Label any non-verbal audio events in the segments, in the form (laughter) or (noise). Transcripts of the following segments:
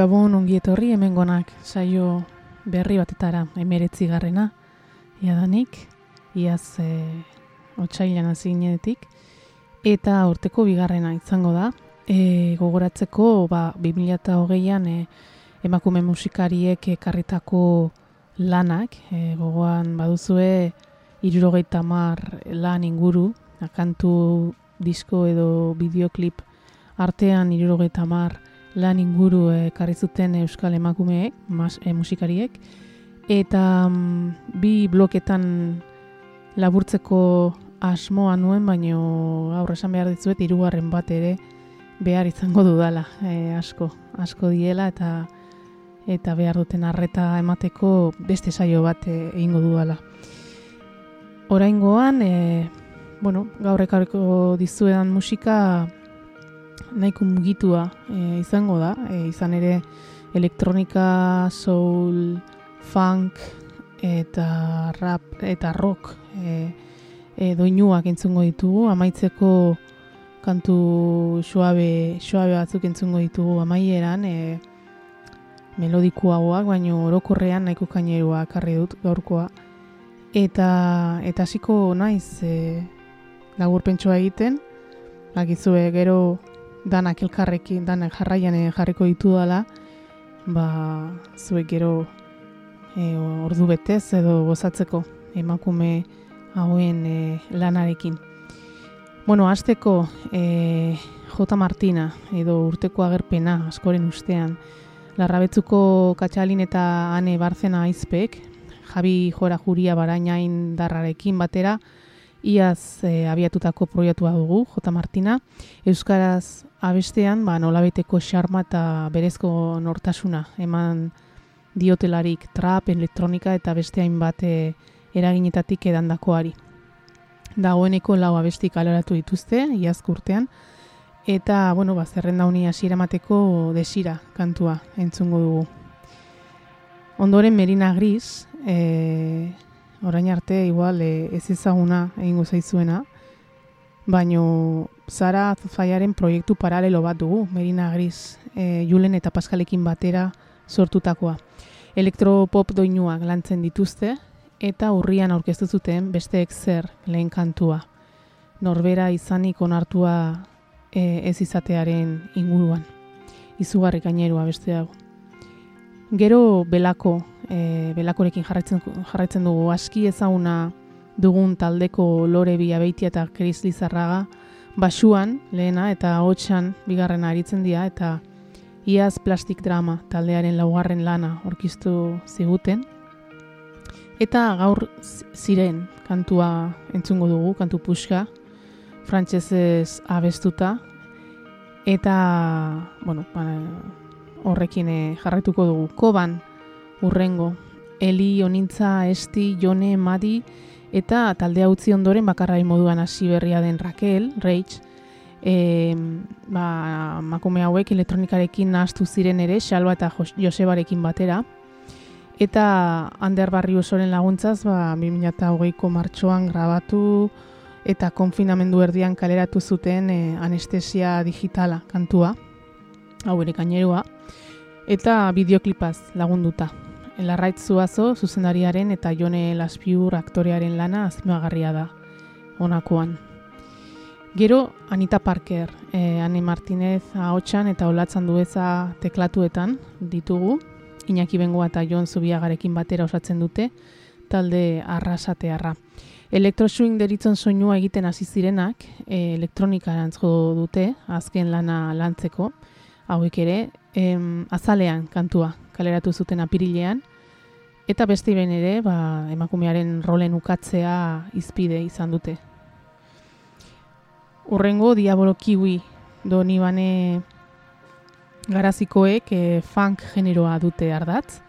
Gabon ongi etorri hemengonak saio berri batetara emeretzi garrena iadanik, iaz e, otxailan azinetik, eta urteko bigarrena izango da. E, gogoratzeko, ba, 2008an e, emakume musikariek ekarritako lanak, e, gogoan baduzue irurogeita mar lan inguru, akantu disko edo bideoklip artean irurogeita mar lan inguru ekarri zuten euskal emakumeek, mas, e, musikariek, eta mm, bi bloketan laburtzeko asmoa nuen, baino aurre esan behar ditzuet, irugarren bat ere behar izango dudala, e, asko, asko diela, eta eta behar duten arreta emateko beste saio bat e, egingo dudala. Oraingoan, e, bueno, gaur ekarriko dizuedan musika nahiko mugitua e, izango da, e, izan ere elektronika, soul, funk eta rap eta rock e, e, doinuak entzungo ditugu, amaitzeko kantu suabe, suabe batzuk entzungo ditugu amaieran, e, melodikoagoak, baino orokorrean nahiko kainerua karri dut gaurkoa. Eta eta hasiko naiz e, laburpentsua egiten, Bakizue gero danak elkarrekin, danak jarraian eh, jarriko ditu dela, ba, zuek gero e, ordu betez edo gozatzeko emakume hauen e, lanarekin. Bueno, azteko e, J. Martina edo urteko agerpena askoren ustean, larrabetzuko katxalin eta ane barzena aizpek, Javi Jora Juria barainain darrarekin batera, iaz e, abiatutako proiektua dugu, J. Martina. Euskaraz abestean, ba, nolabeteko xarma eta berezko nortasuna, eman diotelarik trap, elektronika eta beste hainbat e, eraginetatik edandakoari. Dagoeneko lau abesti kaloratu dituzte, iazko urtean, eta, bueno, ba, zerrenda honi hasiera mateko desira kantua entzungo dugu. Ondoren Merina Gris, e, orain arte igual e, ez ezaguna egingo zaizuena, baino Zara Zufaiaren proiektu paralelo bat dugu, Merina Gris, e, Julen eta Paskalekin batera sortutakoa. Elektropop doinuak lantzen dituzte eta urrian aurkeztu zuten besteek zer lehen kantua. Norbera izanik onartua e, ez izatearen inguruan. Izugarri gainerua beste dago. Gero belako e, belakorekin jarraitzen, jarraitzen dugu aski ezaguna dugun taldeko lore bi abeitia eta Kris Lizarraga basuan lehena eta hotxan bigarrena aritzen dira eta iaz plastik drama taldearen laugarren lana orkistu ziguten. Eta gaur ziren kantua entzungo dugu, kantu puska, frantsesez abestuta. Eta, bueno, ba, horrekin eh, jarraituko dugu. Koban, urrengo, Eli, Onintza, Esti, Jone, Madi, eta taldea utzi ondoren bakarrai moduan hasi berria den Raquel, Rage, e, ba, makume hauek elektronikarekin nahaztu ziren ere, Xalba eta Josebarekin batera, eta Ander Barri osoren laguntzaz, ba, 2008ko martxoan grabatu eta konfinamendu erdian kaleratu zuten e, anestesia digitala kantua, hau ere kainerua, eta bideoklipaz lagunduta. Larraitz zuazo, zuzendariaren eta jone laspiur aktorearen lana azpimagarria da, onakoan. Gero, Anita Parker, e, Anne Martinez ahotsan eta olatzan dueza teklatuetan ditugu, Iñaki Bengoa eta Jon Zubiagarekin batera osatzen dute, talde arrasatearra. Elektroswing deritzen soinua egiten hasi zirenak, e, elektronika dute, azken lana lantzeko, hauek ere, em, azalean kantua kaleratu zuten apirilean, Eta beste ben ere, ba, emakumearen rolen ukatzea izpide izan dute. Urrengo, Diabolo Kiwi doni bane garazikoek e, funk generoa dute ardatz.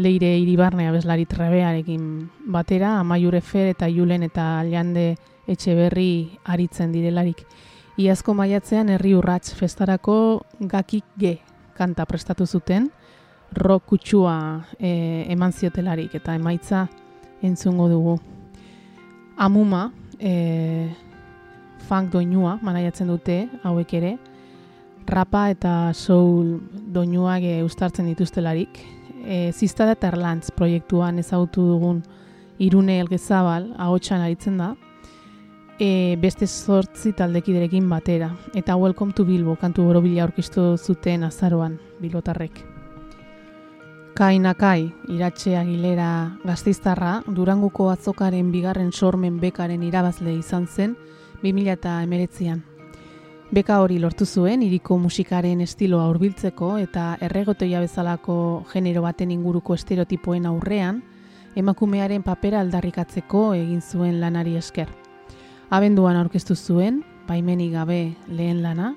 Leire iribarne abeslari trebearekin batera, amaiure fer eta julen eta aliande etxe berri aritzen direlarik. Iazko maiatzean herri urrats festarako gakik ge kanta prestatu zuten rock kutsua e, eman ziotelarik eta emaitza entzungo dugu. Amuma, e, funk doinua, manaiatzen dute, hauek ere, rapa eta soul doinuak e, ustartzen dituztelarik. E, Ziztada eta Erlantz proiektuan ezagutu dugun irune elgezabal, ahotsan aritzen da, e, beste sortzi taldekiderekin batera. Eta Welcome to Bilbo kantu borobila aurkistu zuten azaroan bilotarrek. Kai Nakai, iratxe agilera gaztiztarra, Duranguko atzokaren bigarren sormen bekaren irabazle izan zen 2008an. Beka hori lortu zuen, iriko musikaren estiloa hurbiltzeko eta erregotoia bezalako genero baten inguruko estereotipoen aurrean, emakumearen papera aldarrikatzeko egin zuen lanari esker. Abenduan aurkeztu zuen, baimenik gabe lehen lana,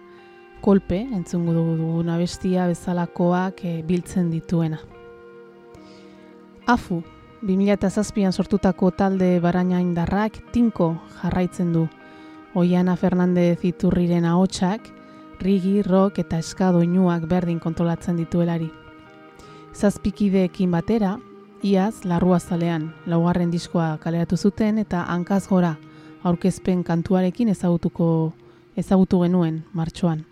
kolpe, entzungu dugu abestia bezalakoak e, biltzen dituena. Afu, 2007an sortutako talde baraina indarrak tinko jarraitzen du. Oiana Fernandez iturriren ahotsak, rigi, rock eta eskadoinuak berdin kontrolatzen dituelari. Zazpikideekin batera, iaz, larrua zalean, laugarren diskoa kaleratu zuten eta hankaz gora, aurkezpen kantuarekin ezagutuko ezagutu genuen martxoan.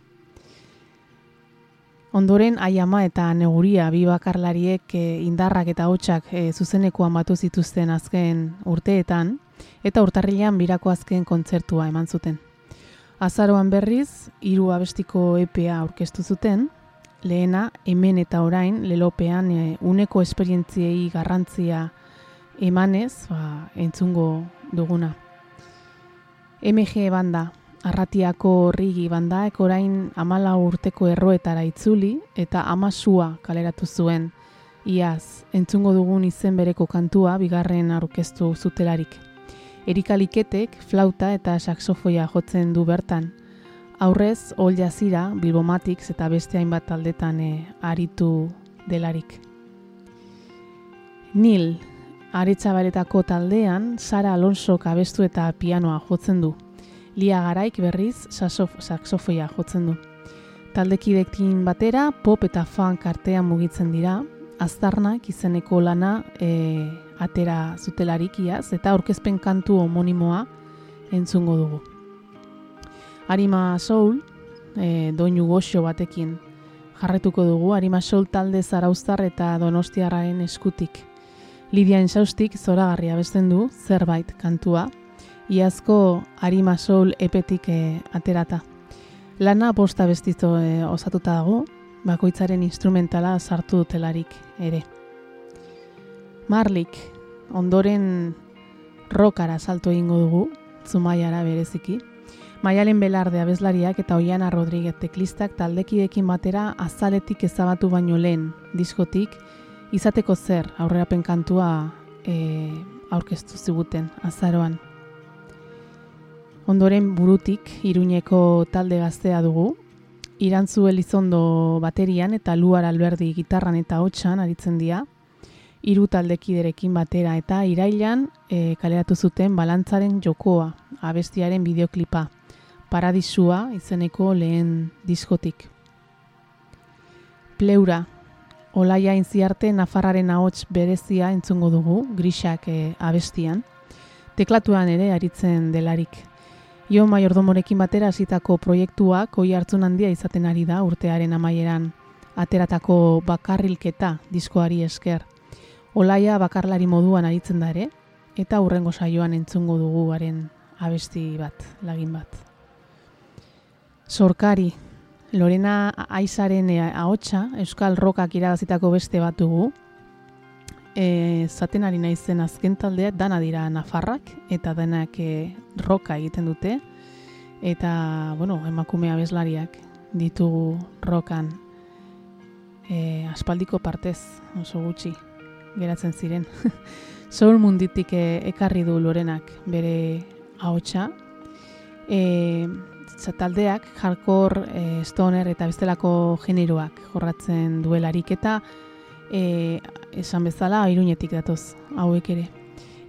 Ondoren aiama eta neguria bi bakarlariek e, indarrak eta hotxak e, zuzenekoan batu zituzten azken urteetan eta urtarrilean birako azken kontzertua eman zuten. Azaroan berriz, hiru abestiko EPA aurkeztu zuten, lehena hemen eta orain lelopean e, uneko esperientziei garrantzia emanez ba, entzungo duguna. MG banda, arratiako rigi banda, ekorain amala urteko erroetara itzuli eta amasua kaleratu zuen. Iaz, entzungo dugun izen bereko kantua bigarren aurkeztu zutelarik. Erikaliketek flauta eta saxofoia jotzen du bertan. Aurrez, ol jazira, bilbomatiks eta beste hainbat taldetan e, aritu delarik. Nil, Aretsabaretako taldean Sara Alonso kabestu eta pianoa jotzen du. Lia Garaik berriz saxofoia jotzen du. Taldekidekin batera pop eta funk artean mugitzen dira. Aztarnak izeneko lana e, atera zutelarikiaz eta aurkezpen kantu homonimoa entzungo dugu. Arima Soul, e, doinu goxo batekin jarretuko dugu, Arima Soul talde zarauztar eta donostiarraen eskutik. Lidia Ensaustik zoragarria besten du zerbait kantua, iazko Arima Soul epetik e, aterata. Lana posta bestizo e, osatuta dago, bakoitzaren instrumentala sartu dutelarik ere. Marlik, ondoren rokara salto egingo dugu, zumaiara bereziki. Maialen Belarde abezlariak eta Oiana Rodríguez teklistak taldekidekin batera azaletik ezabatu baino lehen diskotik, izateko zer aurrerapen kantua e, aurkeztu ziguten azaroan. Ondoren burutik iruñeko talde gaztea dugu, irantzu elizondo baterian eta luar alberdi gitarran eta hotxan aritzen dira, hiru taldekiderekin batera eta irailan e, kaleratu zuten balantzaren jokoa, abestiaren bideoklipa, paradisua izeneko lehen diskotik. Pleura, Olaia inziarte Nafarraren ahots berezia entzungo dugu, grisak e, abestian. Teklatuan ere aritzen delarik. Jo maiordomorekin batera hasitako proiektuak oi hartzun handia izaten ari da urtearen amaieran ateratako bakarrilketa diskoari esker. Olaia bakarlari moduan aritzen da ere, eta hurrengo saioan entzungo dugu haren abesti bat, lagin bat. Sorkari, Lorena Aizaren eh, ahotsa Euskal Rokak iragazitako beste bat dugu. E, zaten ari naizen azken taldea dana dira Nafarrak eta denak e, roka egiten dute. Eta, bueno, emakumea bezlariak ditugu rokan e, aspaldiko partez oso gutxi geratzen ziren. (laughs) Soul munditik ekarri du Lorenak bere ahotsa. E, taldeak hardcore, e, stoner eta bestelako generoak jorratzen duelarik eta e, esan bezala iruñetik datoz hauek ere.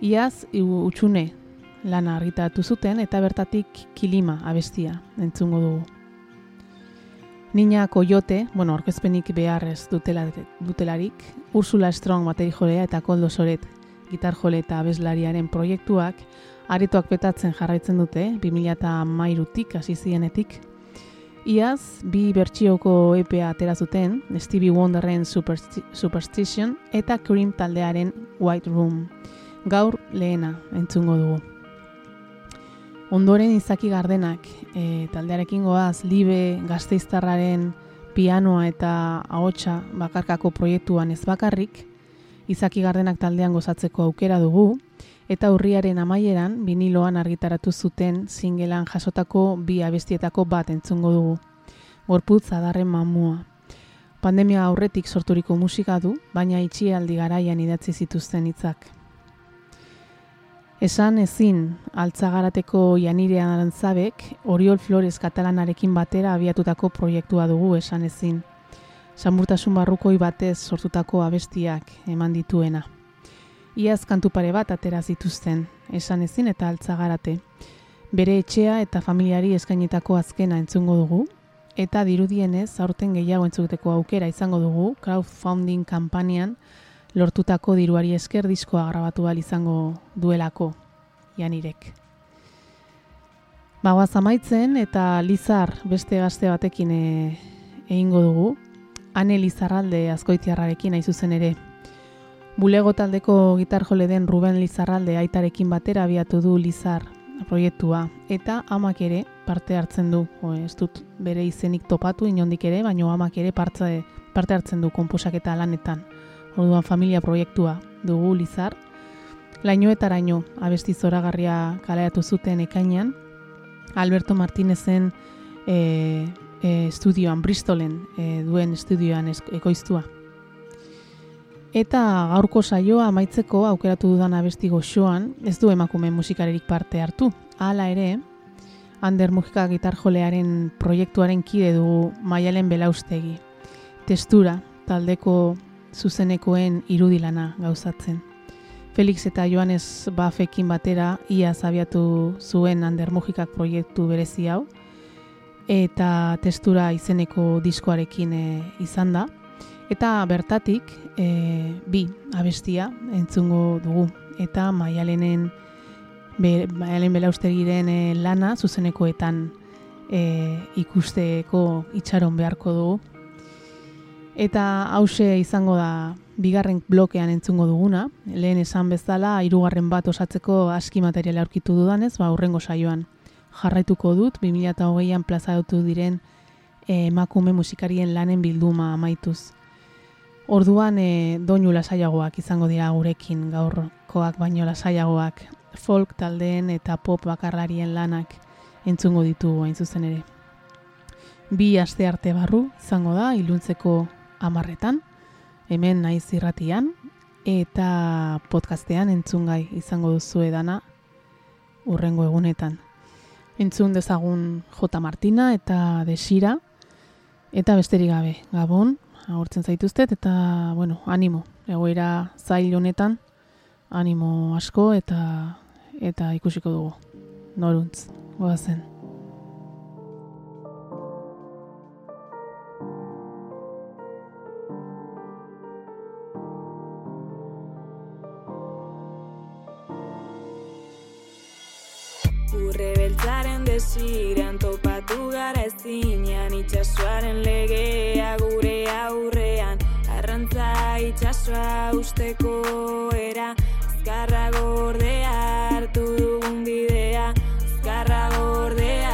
Iaz, utxune lana argitatu zuten eta bertatik kilima abestia entzungo dugu. Nina Koyote, bueno, orkezpenik beharrez dutela, dutelarik, Ursula Strong bateri jolea eta Koldo Soret gitar jole eta abeslariaren proiektuak aretoak betatzen jarraitzen dute, 2000 eta mairutik, hasi zienetik. Iaz, bi bertsioko EPA atera zuten, Stevie Wonderren Supersti Superstition eta Cream taldearen White Room. Gaur lehena entzungo dugu. Ondoren izaki gardenak, e, taldearekin goaz, libe gazteiztarraren pianoa eta ahotsa bakarkako proiektuan ez bakarrik, izaki gardenak taldean gozatzeko aukera dugu, eta urriaren amaieran biniloan argitaratu zuten zingelan jasotako bi abestietako bat entzungo dugu. Gorputz adarren mamua. Pandemia aurretik sorturiko musika du, baina itxialdi garaian idatzi zituzten hitzak. Esan ezin, altzagarateko janirean arantzabek, Oriol Flores katalanarekin batera abiatutako proiektua dugu esan ezin. Samurtasun barrukoi batez sortutako abestiak eman dituena. Iaz kantu pare bat atera zituzten, esan ezin eta altzagarate. Bere etxea eta familiari eskainetako azkena entzungo dugu, eta dirudienez aurten gehiago entzuteko aukera izango dugu crowdfunding kampanian lortutako diruari esker diskoa grabatu izango duelako janirek. Bagoaz amaitzen eta Lizar beste gazte batekin e, egingo dugu, Ane Lizarralde azkoitiarrarekin aizuzen ere, Bulego taldeko gitar jole den Ruben Lizarralde aitarekin batera abiatu du Lizar proiektua eta amak ere parte hartzen du. O, ez dut bere izenik topatu inondik ere, baino amak ere parte, parte hartzen du konposaketa lanetan. Orduan familia proiektua dugu Lizar. Laino eta raino abesti zoragarria kaleatu zuten ekainean. Alberto Martinezen e, e, estudioan, Bristolen e, duen estudioan ekoiztua. Eta gaurko saioa amaitzeko aukeratu dudan abesti goxoan, ez du emakume musikarerik parte hartu. Hala ere, Ander Mujika gitarjolearen proiektuaren kide dugu maialen belaustegi. Testura, taldeko zuzenekoen irudilana gauzatzen. Felix eta Joanes Bafekin batera ia zabiatu zuen Ander Mujikak proiektu berezi hau, eta testura izeneko diskoarekin e, izan da. Eta bertatik, e, bi abestia entzungo dugu. Eta maialenen, be, maialen belaustegiren e, lana zuzenekoetan e, ikusteko itxaron beharko dugu. Eta hause izango da bigarren blokean entzungo duguna. Lehen esan bezala, hirugarren bat osatzeko aski materiala aurkitu dudanez, ba, urrengo saioan jarraituko dut, 2008an plazatutu diren emakume musikarien lanen bilduma amaituz. Orduan e, doinu lasaiagoak izango dira gurekin gaurkoak baino lasaiagoak folk taldeen eta pop bakarlarien lanak entzungo ditugu hain zuzen ere. Bi aste arte barru izango da iluntzeko amarretan, hemen naiz irratian, eta podcastean entzungai izango duzu edana urrengo egunetan. Entzun dezagun J. Martina eta Desira, eta besterik gabe, Gabon, agurtzen zaituztet eta bueno, animo. Egoera zail honetan animo asko eta eta ikusiko dugu. Noruntz, goazen. Beltzaren desiran topatu gara ezinean itxasuaren legea gure aurrean arrantza itxasua usteko era. Azkarra gordea hartu dugun bidea azkarra gordea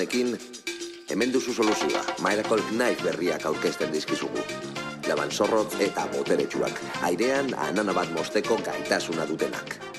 honekin, hemen duzu soluzioa, Miracle Knife berriak aurkezten dizkizugu. Laban zorrotz eta boteretsuak, airean anana bat mosteko gaitasuna dutenak.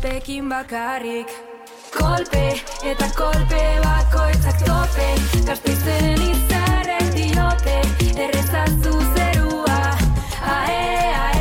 Ezpekin bakarrik. Kolpe eta kolpe bakoitzak tope. Gazteizen izarrek diote Errezazu zerua. Ae, ae, ae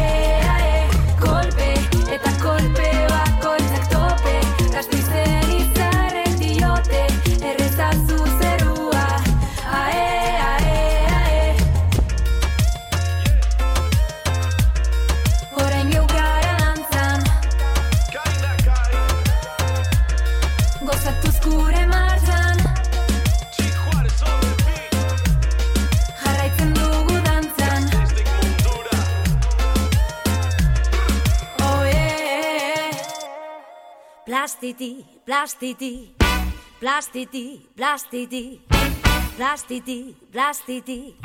Plastiti, plastiti, plastiti, plastiti, plastiti, plastiti,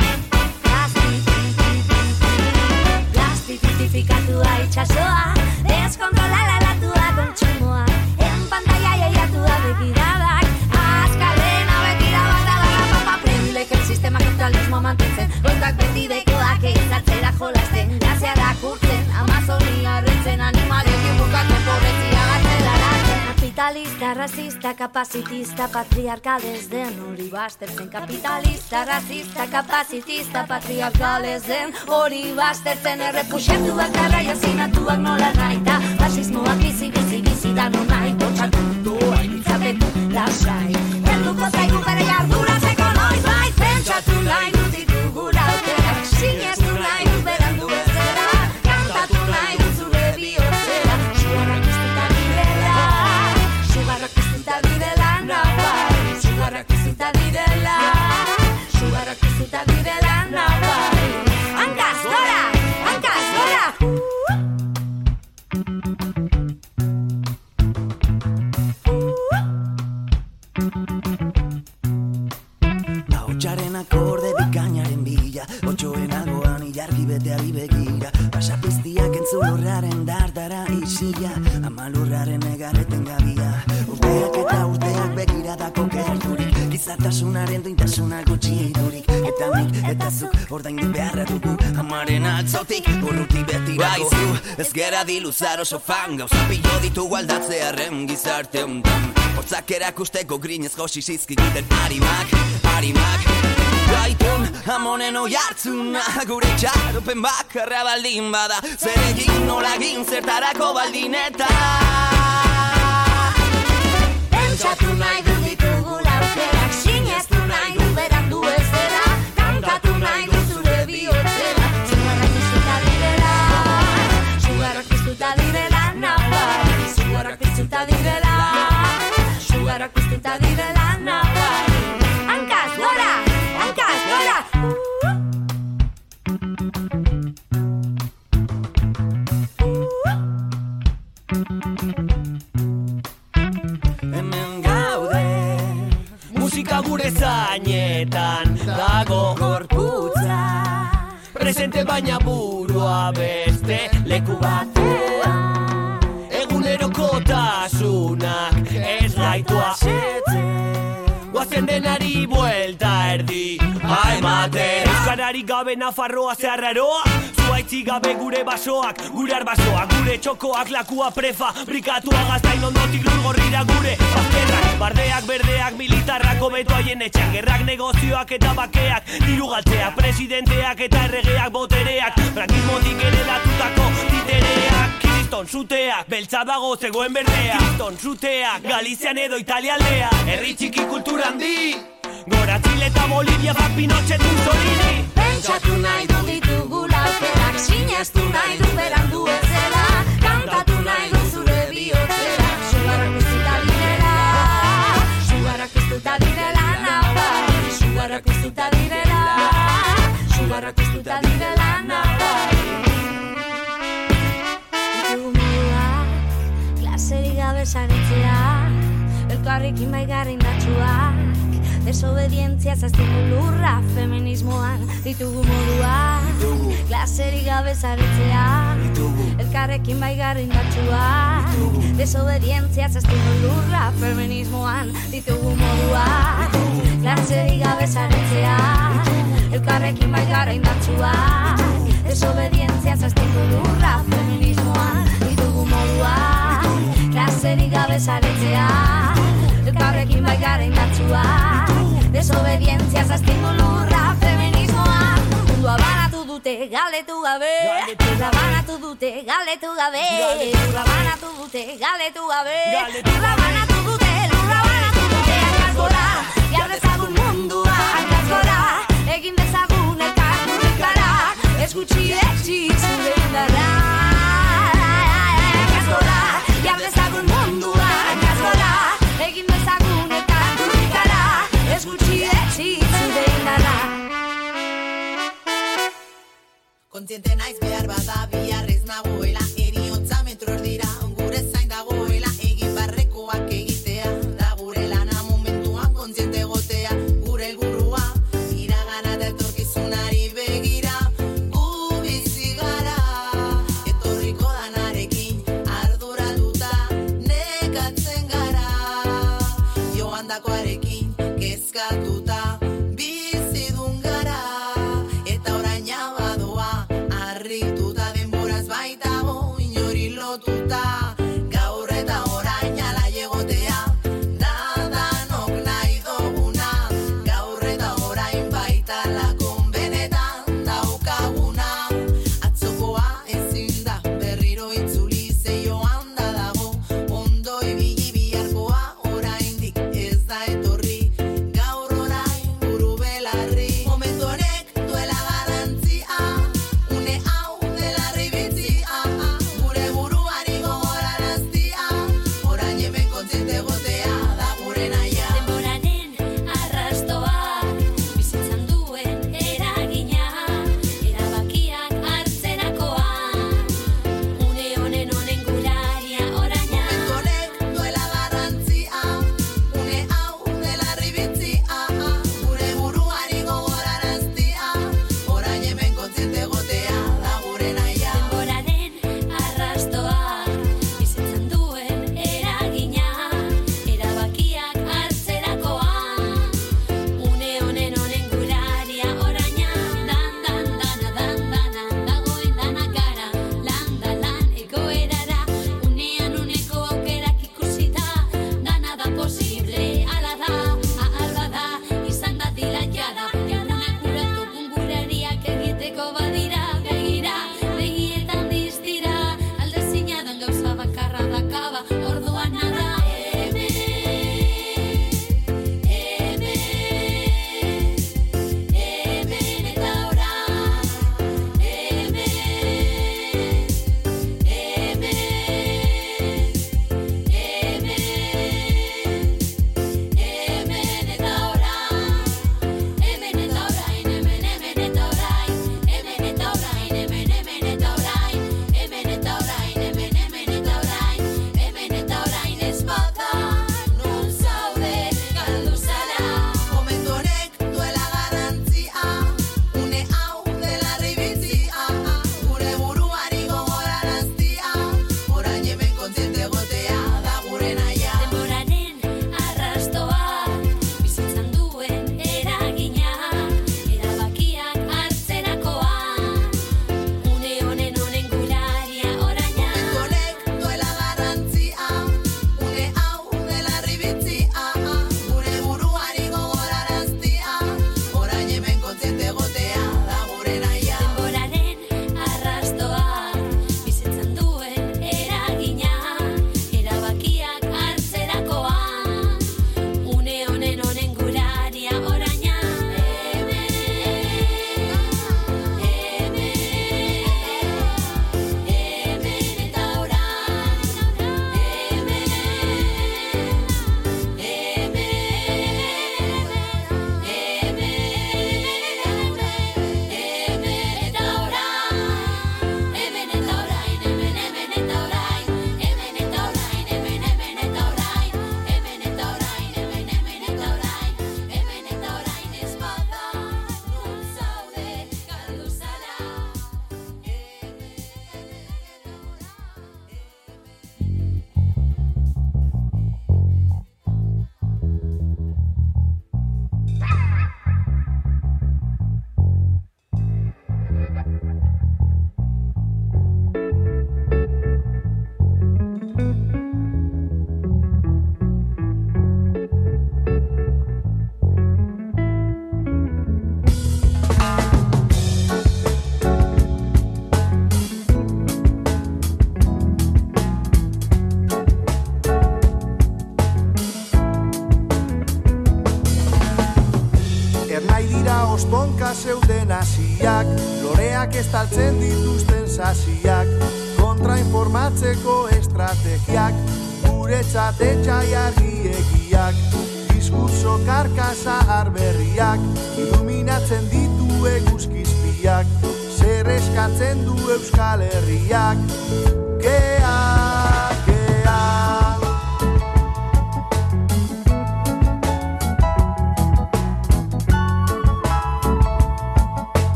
plastiti, Plastitifikatu itxasoa, deskontrolalatua kontsumoa, en pantalla jaiatua begiradak, askalena begira bat agarra papa Prendilek el sistema kapitalismoa mantentzen, goikak beti bekoak egizatzera jolasten, gazearak urtzen, amazonia rentzen, animalekin bukatu pobretzia gartzelaratzen. Kapitalista, rasista, kapazitista, patriarkales den hori bastertzen Kapitalista, rasista, kapazitista, patriarkales den hori bastertzen Errepuxatuak garraia zinatuak nola nahi da Fasismoak bizi, bizi, bizi da no nahi Bortxatu doa, izabetu, lasai Helduko zaigu bere jarduratzeko noiz bai Pentsatu nahi Gizartasunaren duintasuna gutxi idurik Eta nik eta zuk ordaindu beharra dugu. Amaren atzotik urruti betirako Baizu ez gera diluzar oso fan Gauza. Pilo ditugu aldatzearen gizarte untan Hortzak erakusteko grinez josi zizkiguten. Harimak, harimak Gaitun amonen oi hartzuna. Gure txaropen bakarra baldin bada. Zer egin nola egin zertarako baldin eta. Pentsatu nahi dut nahi dut zure bihotzera Zugarrak iztuta direla. Zugarrak iztuta direla nabai Zugarrak iztuta direla. Zugarrak iztuta direla Guazen denari buelta erdi. Aematen Euskarari gabe Nafarroa zeharraroa Zuaitzi gabe gure basoak Gure arbasoak, gure txokoak Lakua prefa, brikatua gaztain ondotik lur gorrira gure Bazterrak, bardeak, berdeak, militarrak Obeto haien etxeak, gerrak, negozioak eta bakeak Diru galtzeak, presidenteak eta erregeak botereak. Frankismotik ere datutako titereak Kriston zuteak, beltza dago zegoen berdea. Kriston zuteak, Galizian edo Italialdea. Herri txiki kultura handi. Gora Chile eta Bolivia, bak Pinochet, Mussolini Pentsatu nahi dut ditugula aukerak Sinestu nahi dut berandu ez dela Kantatu nahi dut zure bihotzera. Sugarrak iztuta direla Sugarrak iztuta direla nabai Sugarrak iztuta direla Sugarrak iztuta direla. nabai Modua El Elkarrekin bai gara indatxuak Desobedientzia zaztiko lurra Feminismoan ditugu moduak Klaserik gabe zaretzea. Elkarrekin bai gara indatxuak Desobedientzia zaztiko lurra Feminismoan ditugu moduak Klaserik gabe zaretzea. Elkarrekin bai gara indatxuak Desobedientzia zaztiko lurra Feminismoan ditugu moduak Klaserik gabe zaretzea Elkarrekin bai gara indartsua Desobedientzia zaztindu lurra Feminismoa. Mundua banatu dute galdetu gabe. Lurra banatu dute galdetu gabe. Lurra banatu dute galdetu gabe. Lurra banatu dute, lurra banatu dute Hankaz gora, jar dezagun mundua Hankaz gora, egin dezagun elkarturikara Ez gutxi etxi zure indarra jar dezagun mundua Hankaz gora, egin dezagun elkarturikara Ez gutxi etxi zure indarra. Kontziente naiz behar bada bihar ez nagoela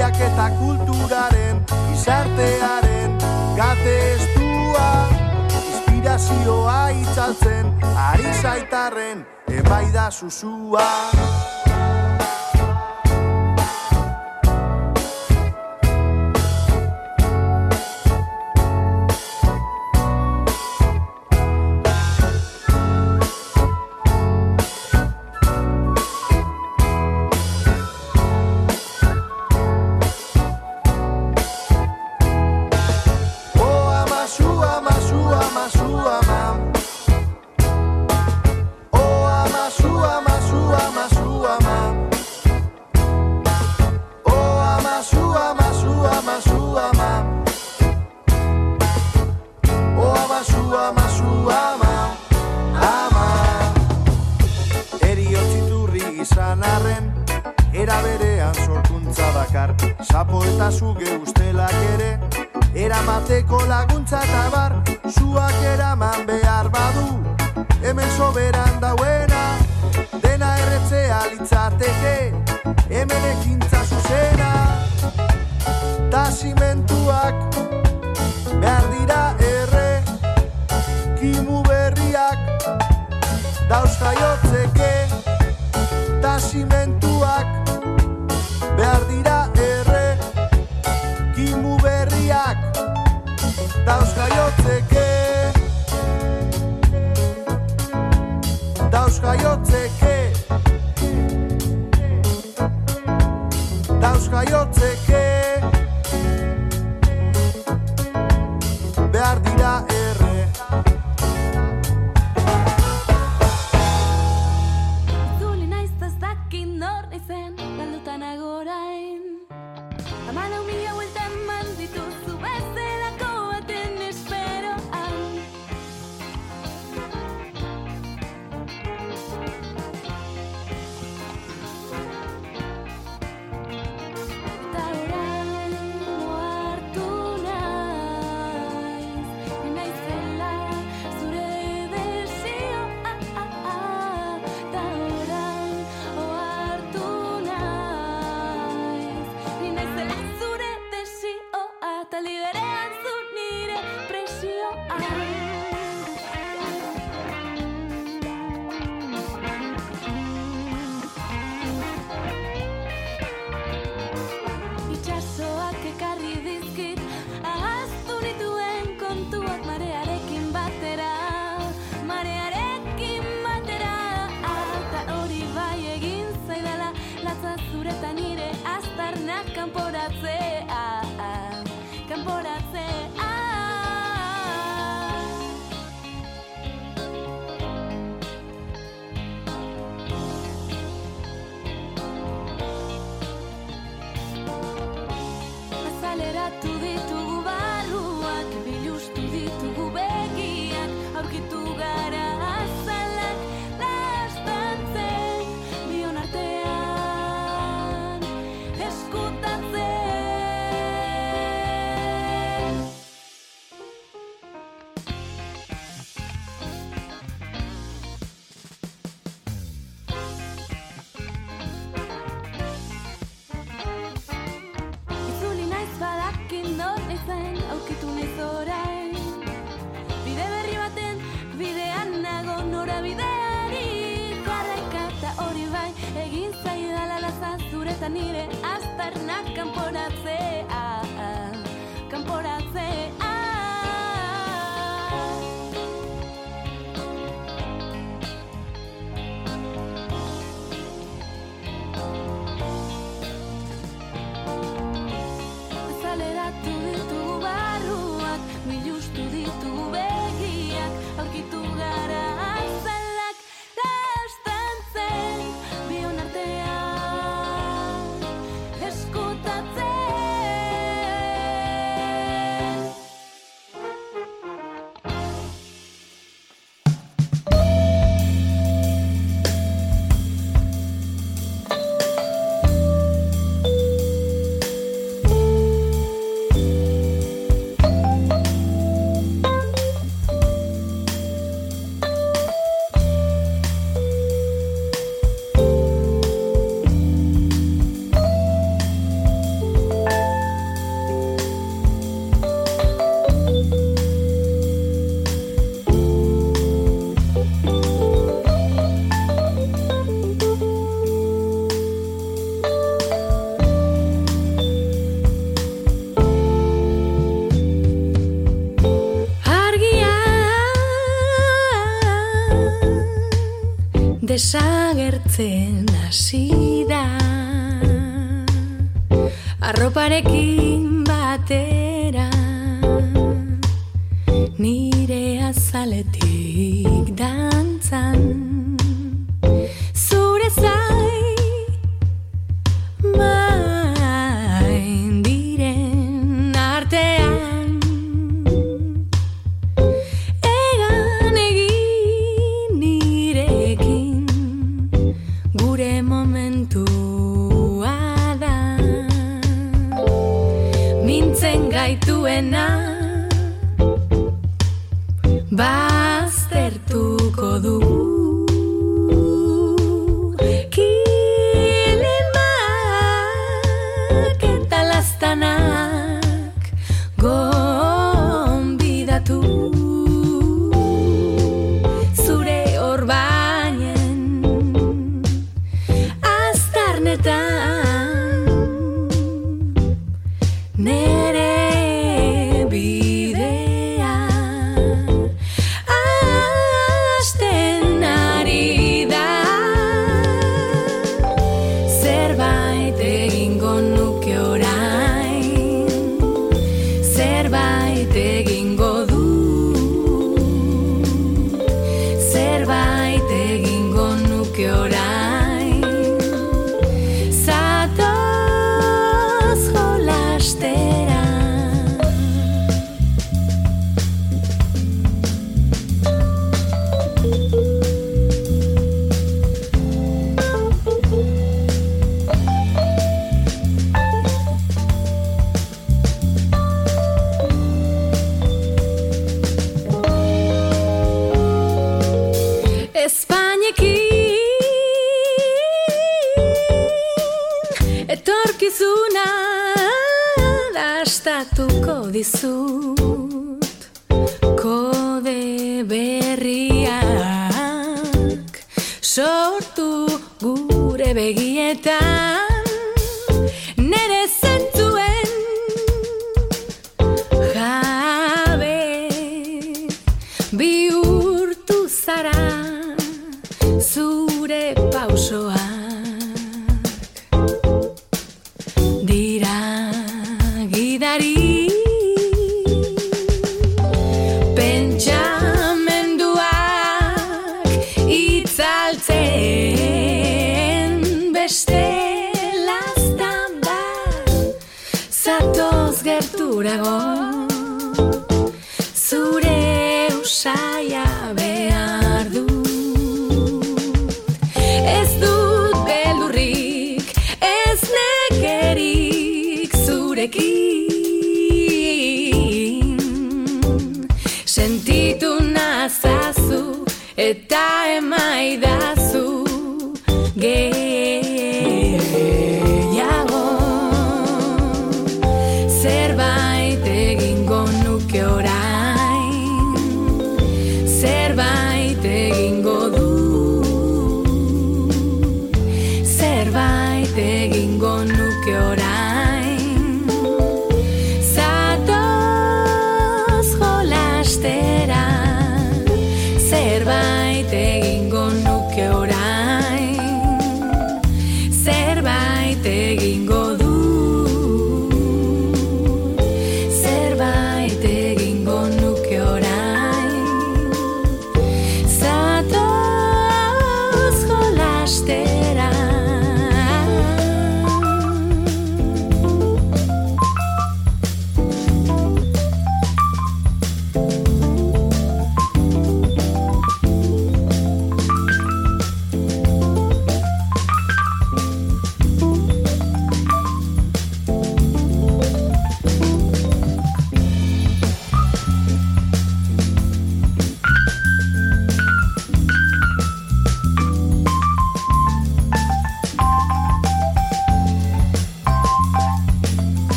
historiak eta kulturaren gizartearen gate estua inspirazioa itzaltzen ari zaitarren emaida zuzua Zuzua kanporatzea kanporatzea. Aztarnak desagertzen hasi da. Arroparekin gaituena. Baztertuko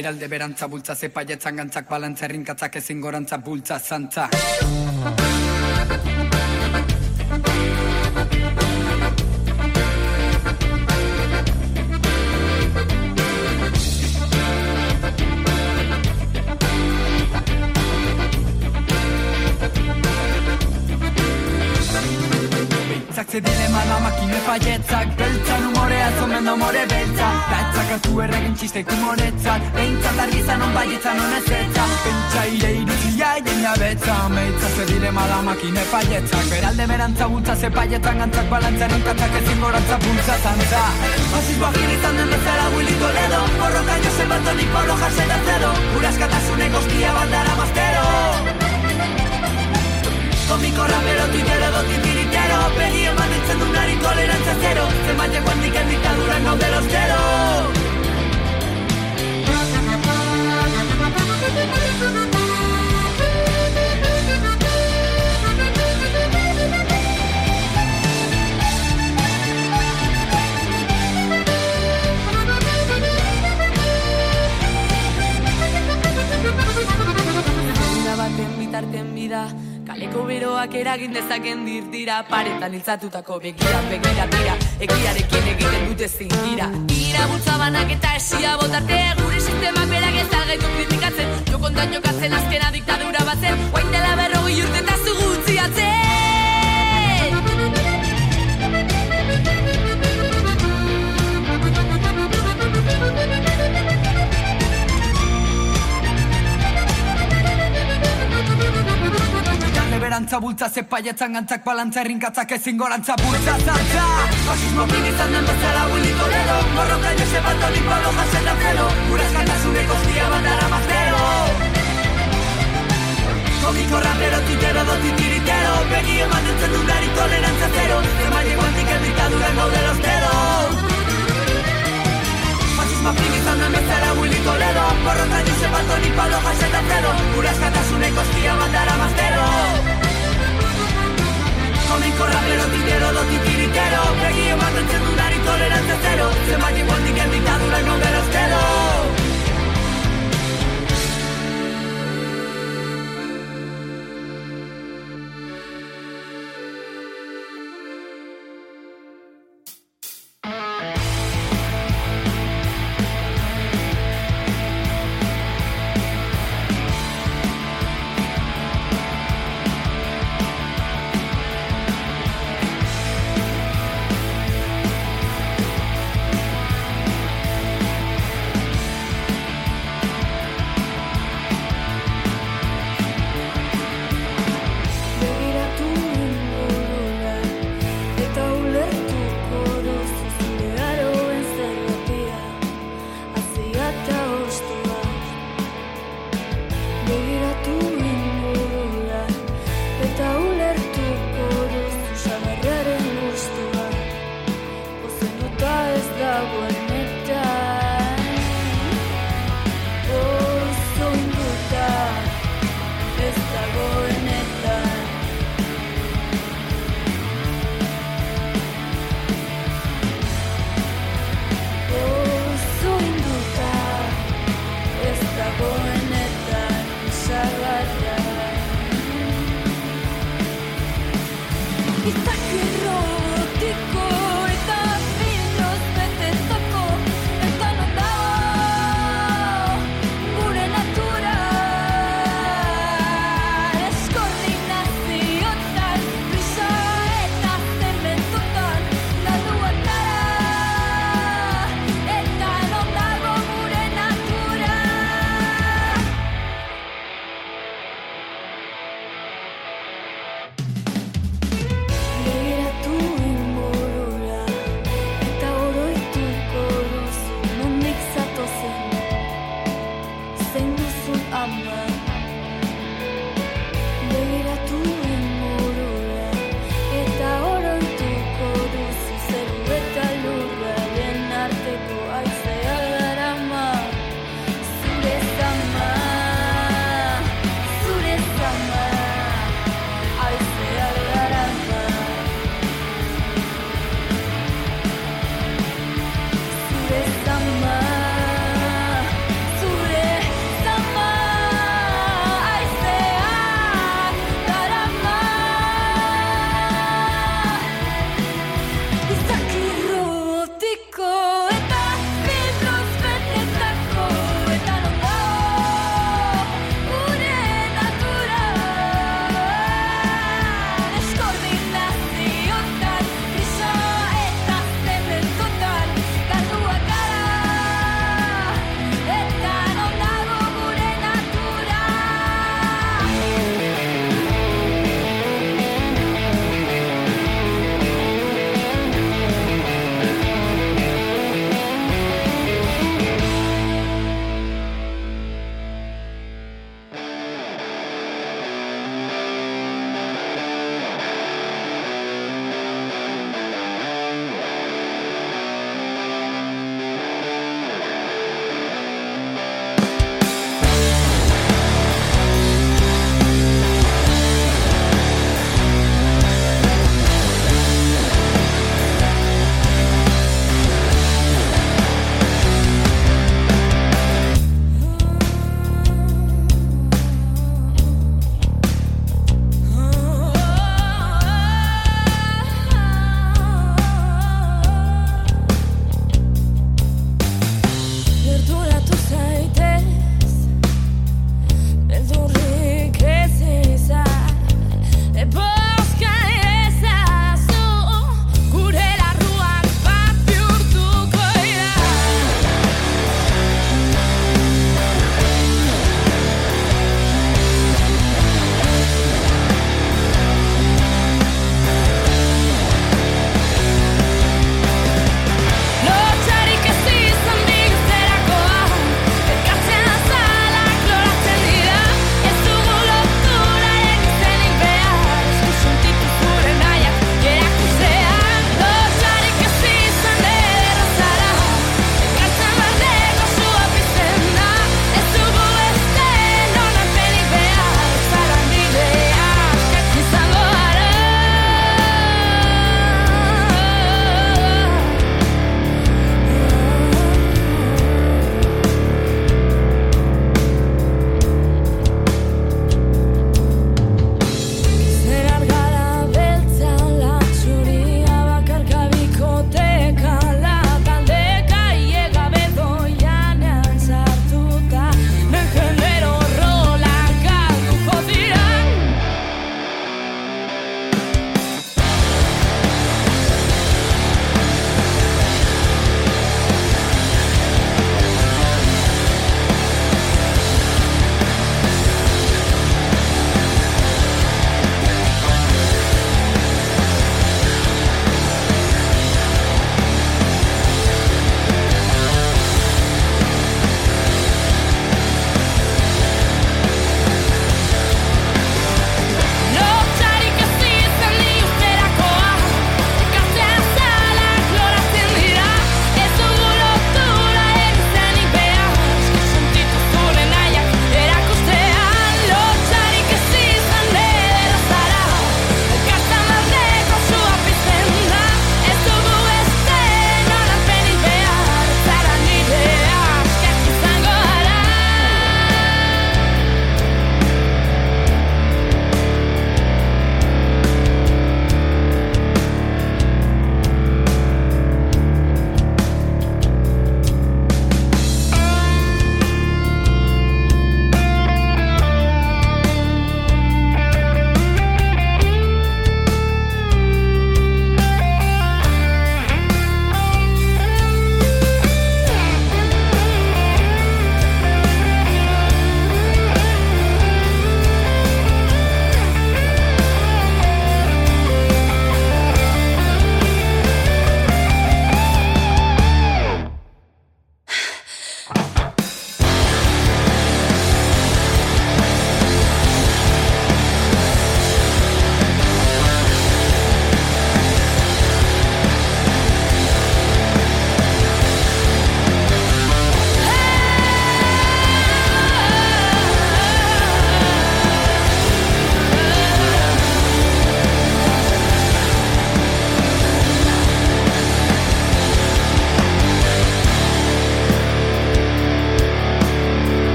beralde berantza bultza zepaietzan gantzak balantzerrinkatzak ezin gorantza bultza zantzak. Hartu erregin txistek umoretzat Behintzat argizan on baietzan on ezetza Pentsa ire irizia jendea betza Meitza ze dilema da makine paietzak Beralde berantza bultza ze paietzan gantzak Balantzaren katzak ezin gorantza pultza zantza. Fasismo agir izan den bezala Willy Toledo. Borroka Josep Antoni Pablo Jarsen Alcedo Gure askatasunek ostia bandara mastero Komiko rapero, titero, do titiritero Begi eman ditzen dunari tolerantzia zero. Zenbait guandik en diktaduran gaude lostero eragin dezaken dira. Paretan iltzatutako begira begira tira Egiarekin egiten dute zein dira. Ira bultzabanak eta esia botarte Gure sistemak berak ez da gaitu kritikatzen. Jokontan jokatzen azkena diktadura batzen. Guain dela berrogei urte eta zugutziatzen Darle berantza bultza ze paietzan gantzak balantza errinkatzak ezin gorantza bultza. Zantza Fasismo kin izan den bezala Willy Toledo. Borroka Josep Antoni Pablo Jasen Alcedo Gure eskantasunek ostia bandara maztero Komiko rapero, titero, do titiritero. Begi eman dutzen dunari tolerantza zero. Zemaile guantik el diktaduran gaude los dedos Fasismo kin izan den bezala Willy Toledo. Borroka Josep Antoni Pablo Jasen Alcedo Gure eskantasunek ostia bandara maztero Komiko rapero, titero, do titiritero Begi eman dutzen dunari tolerantza zero Zemaile guantik el diktaduran gaude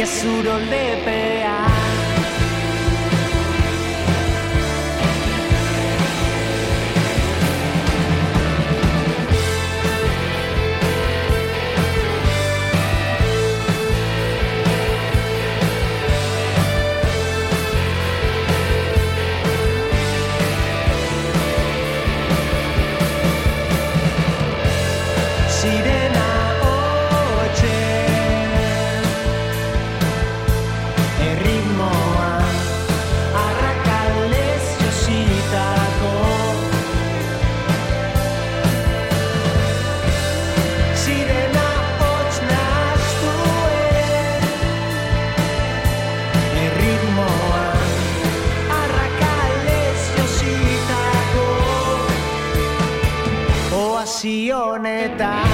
gezur oldepean honetan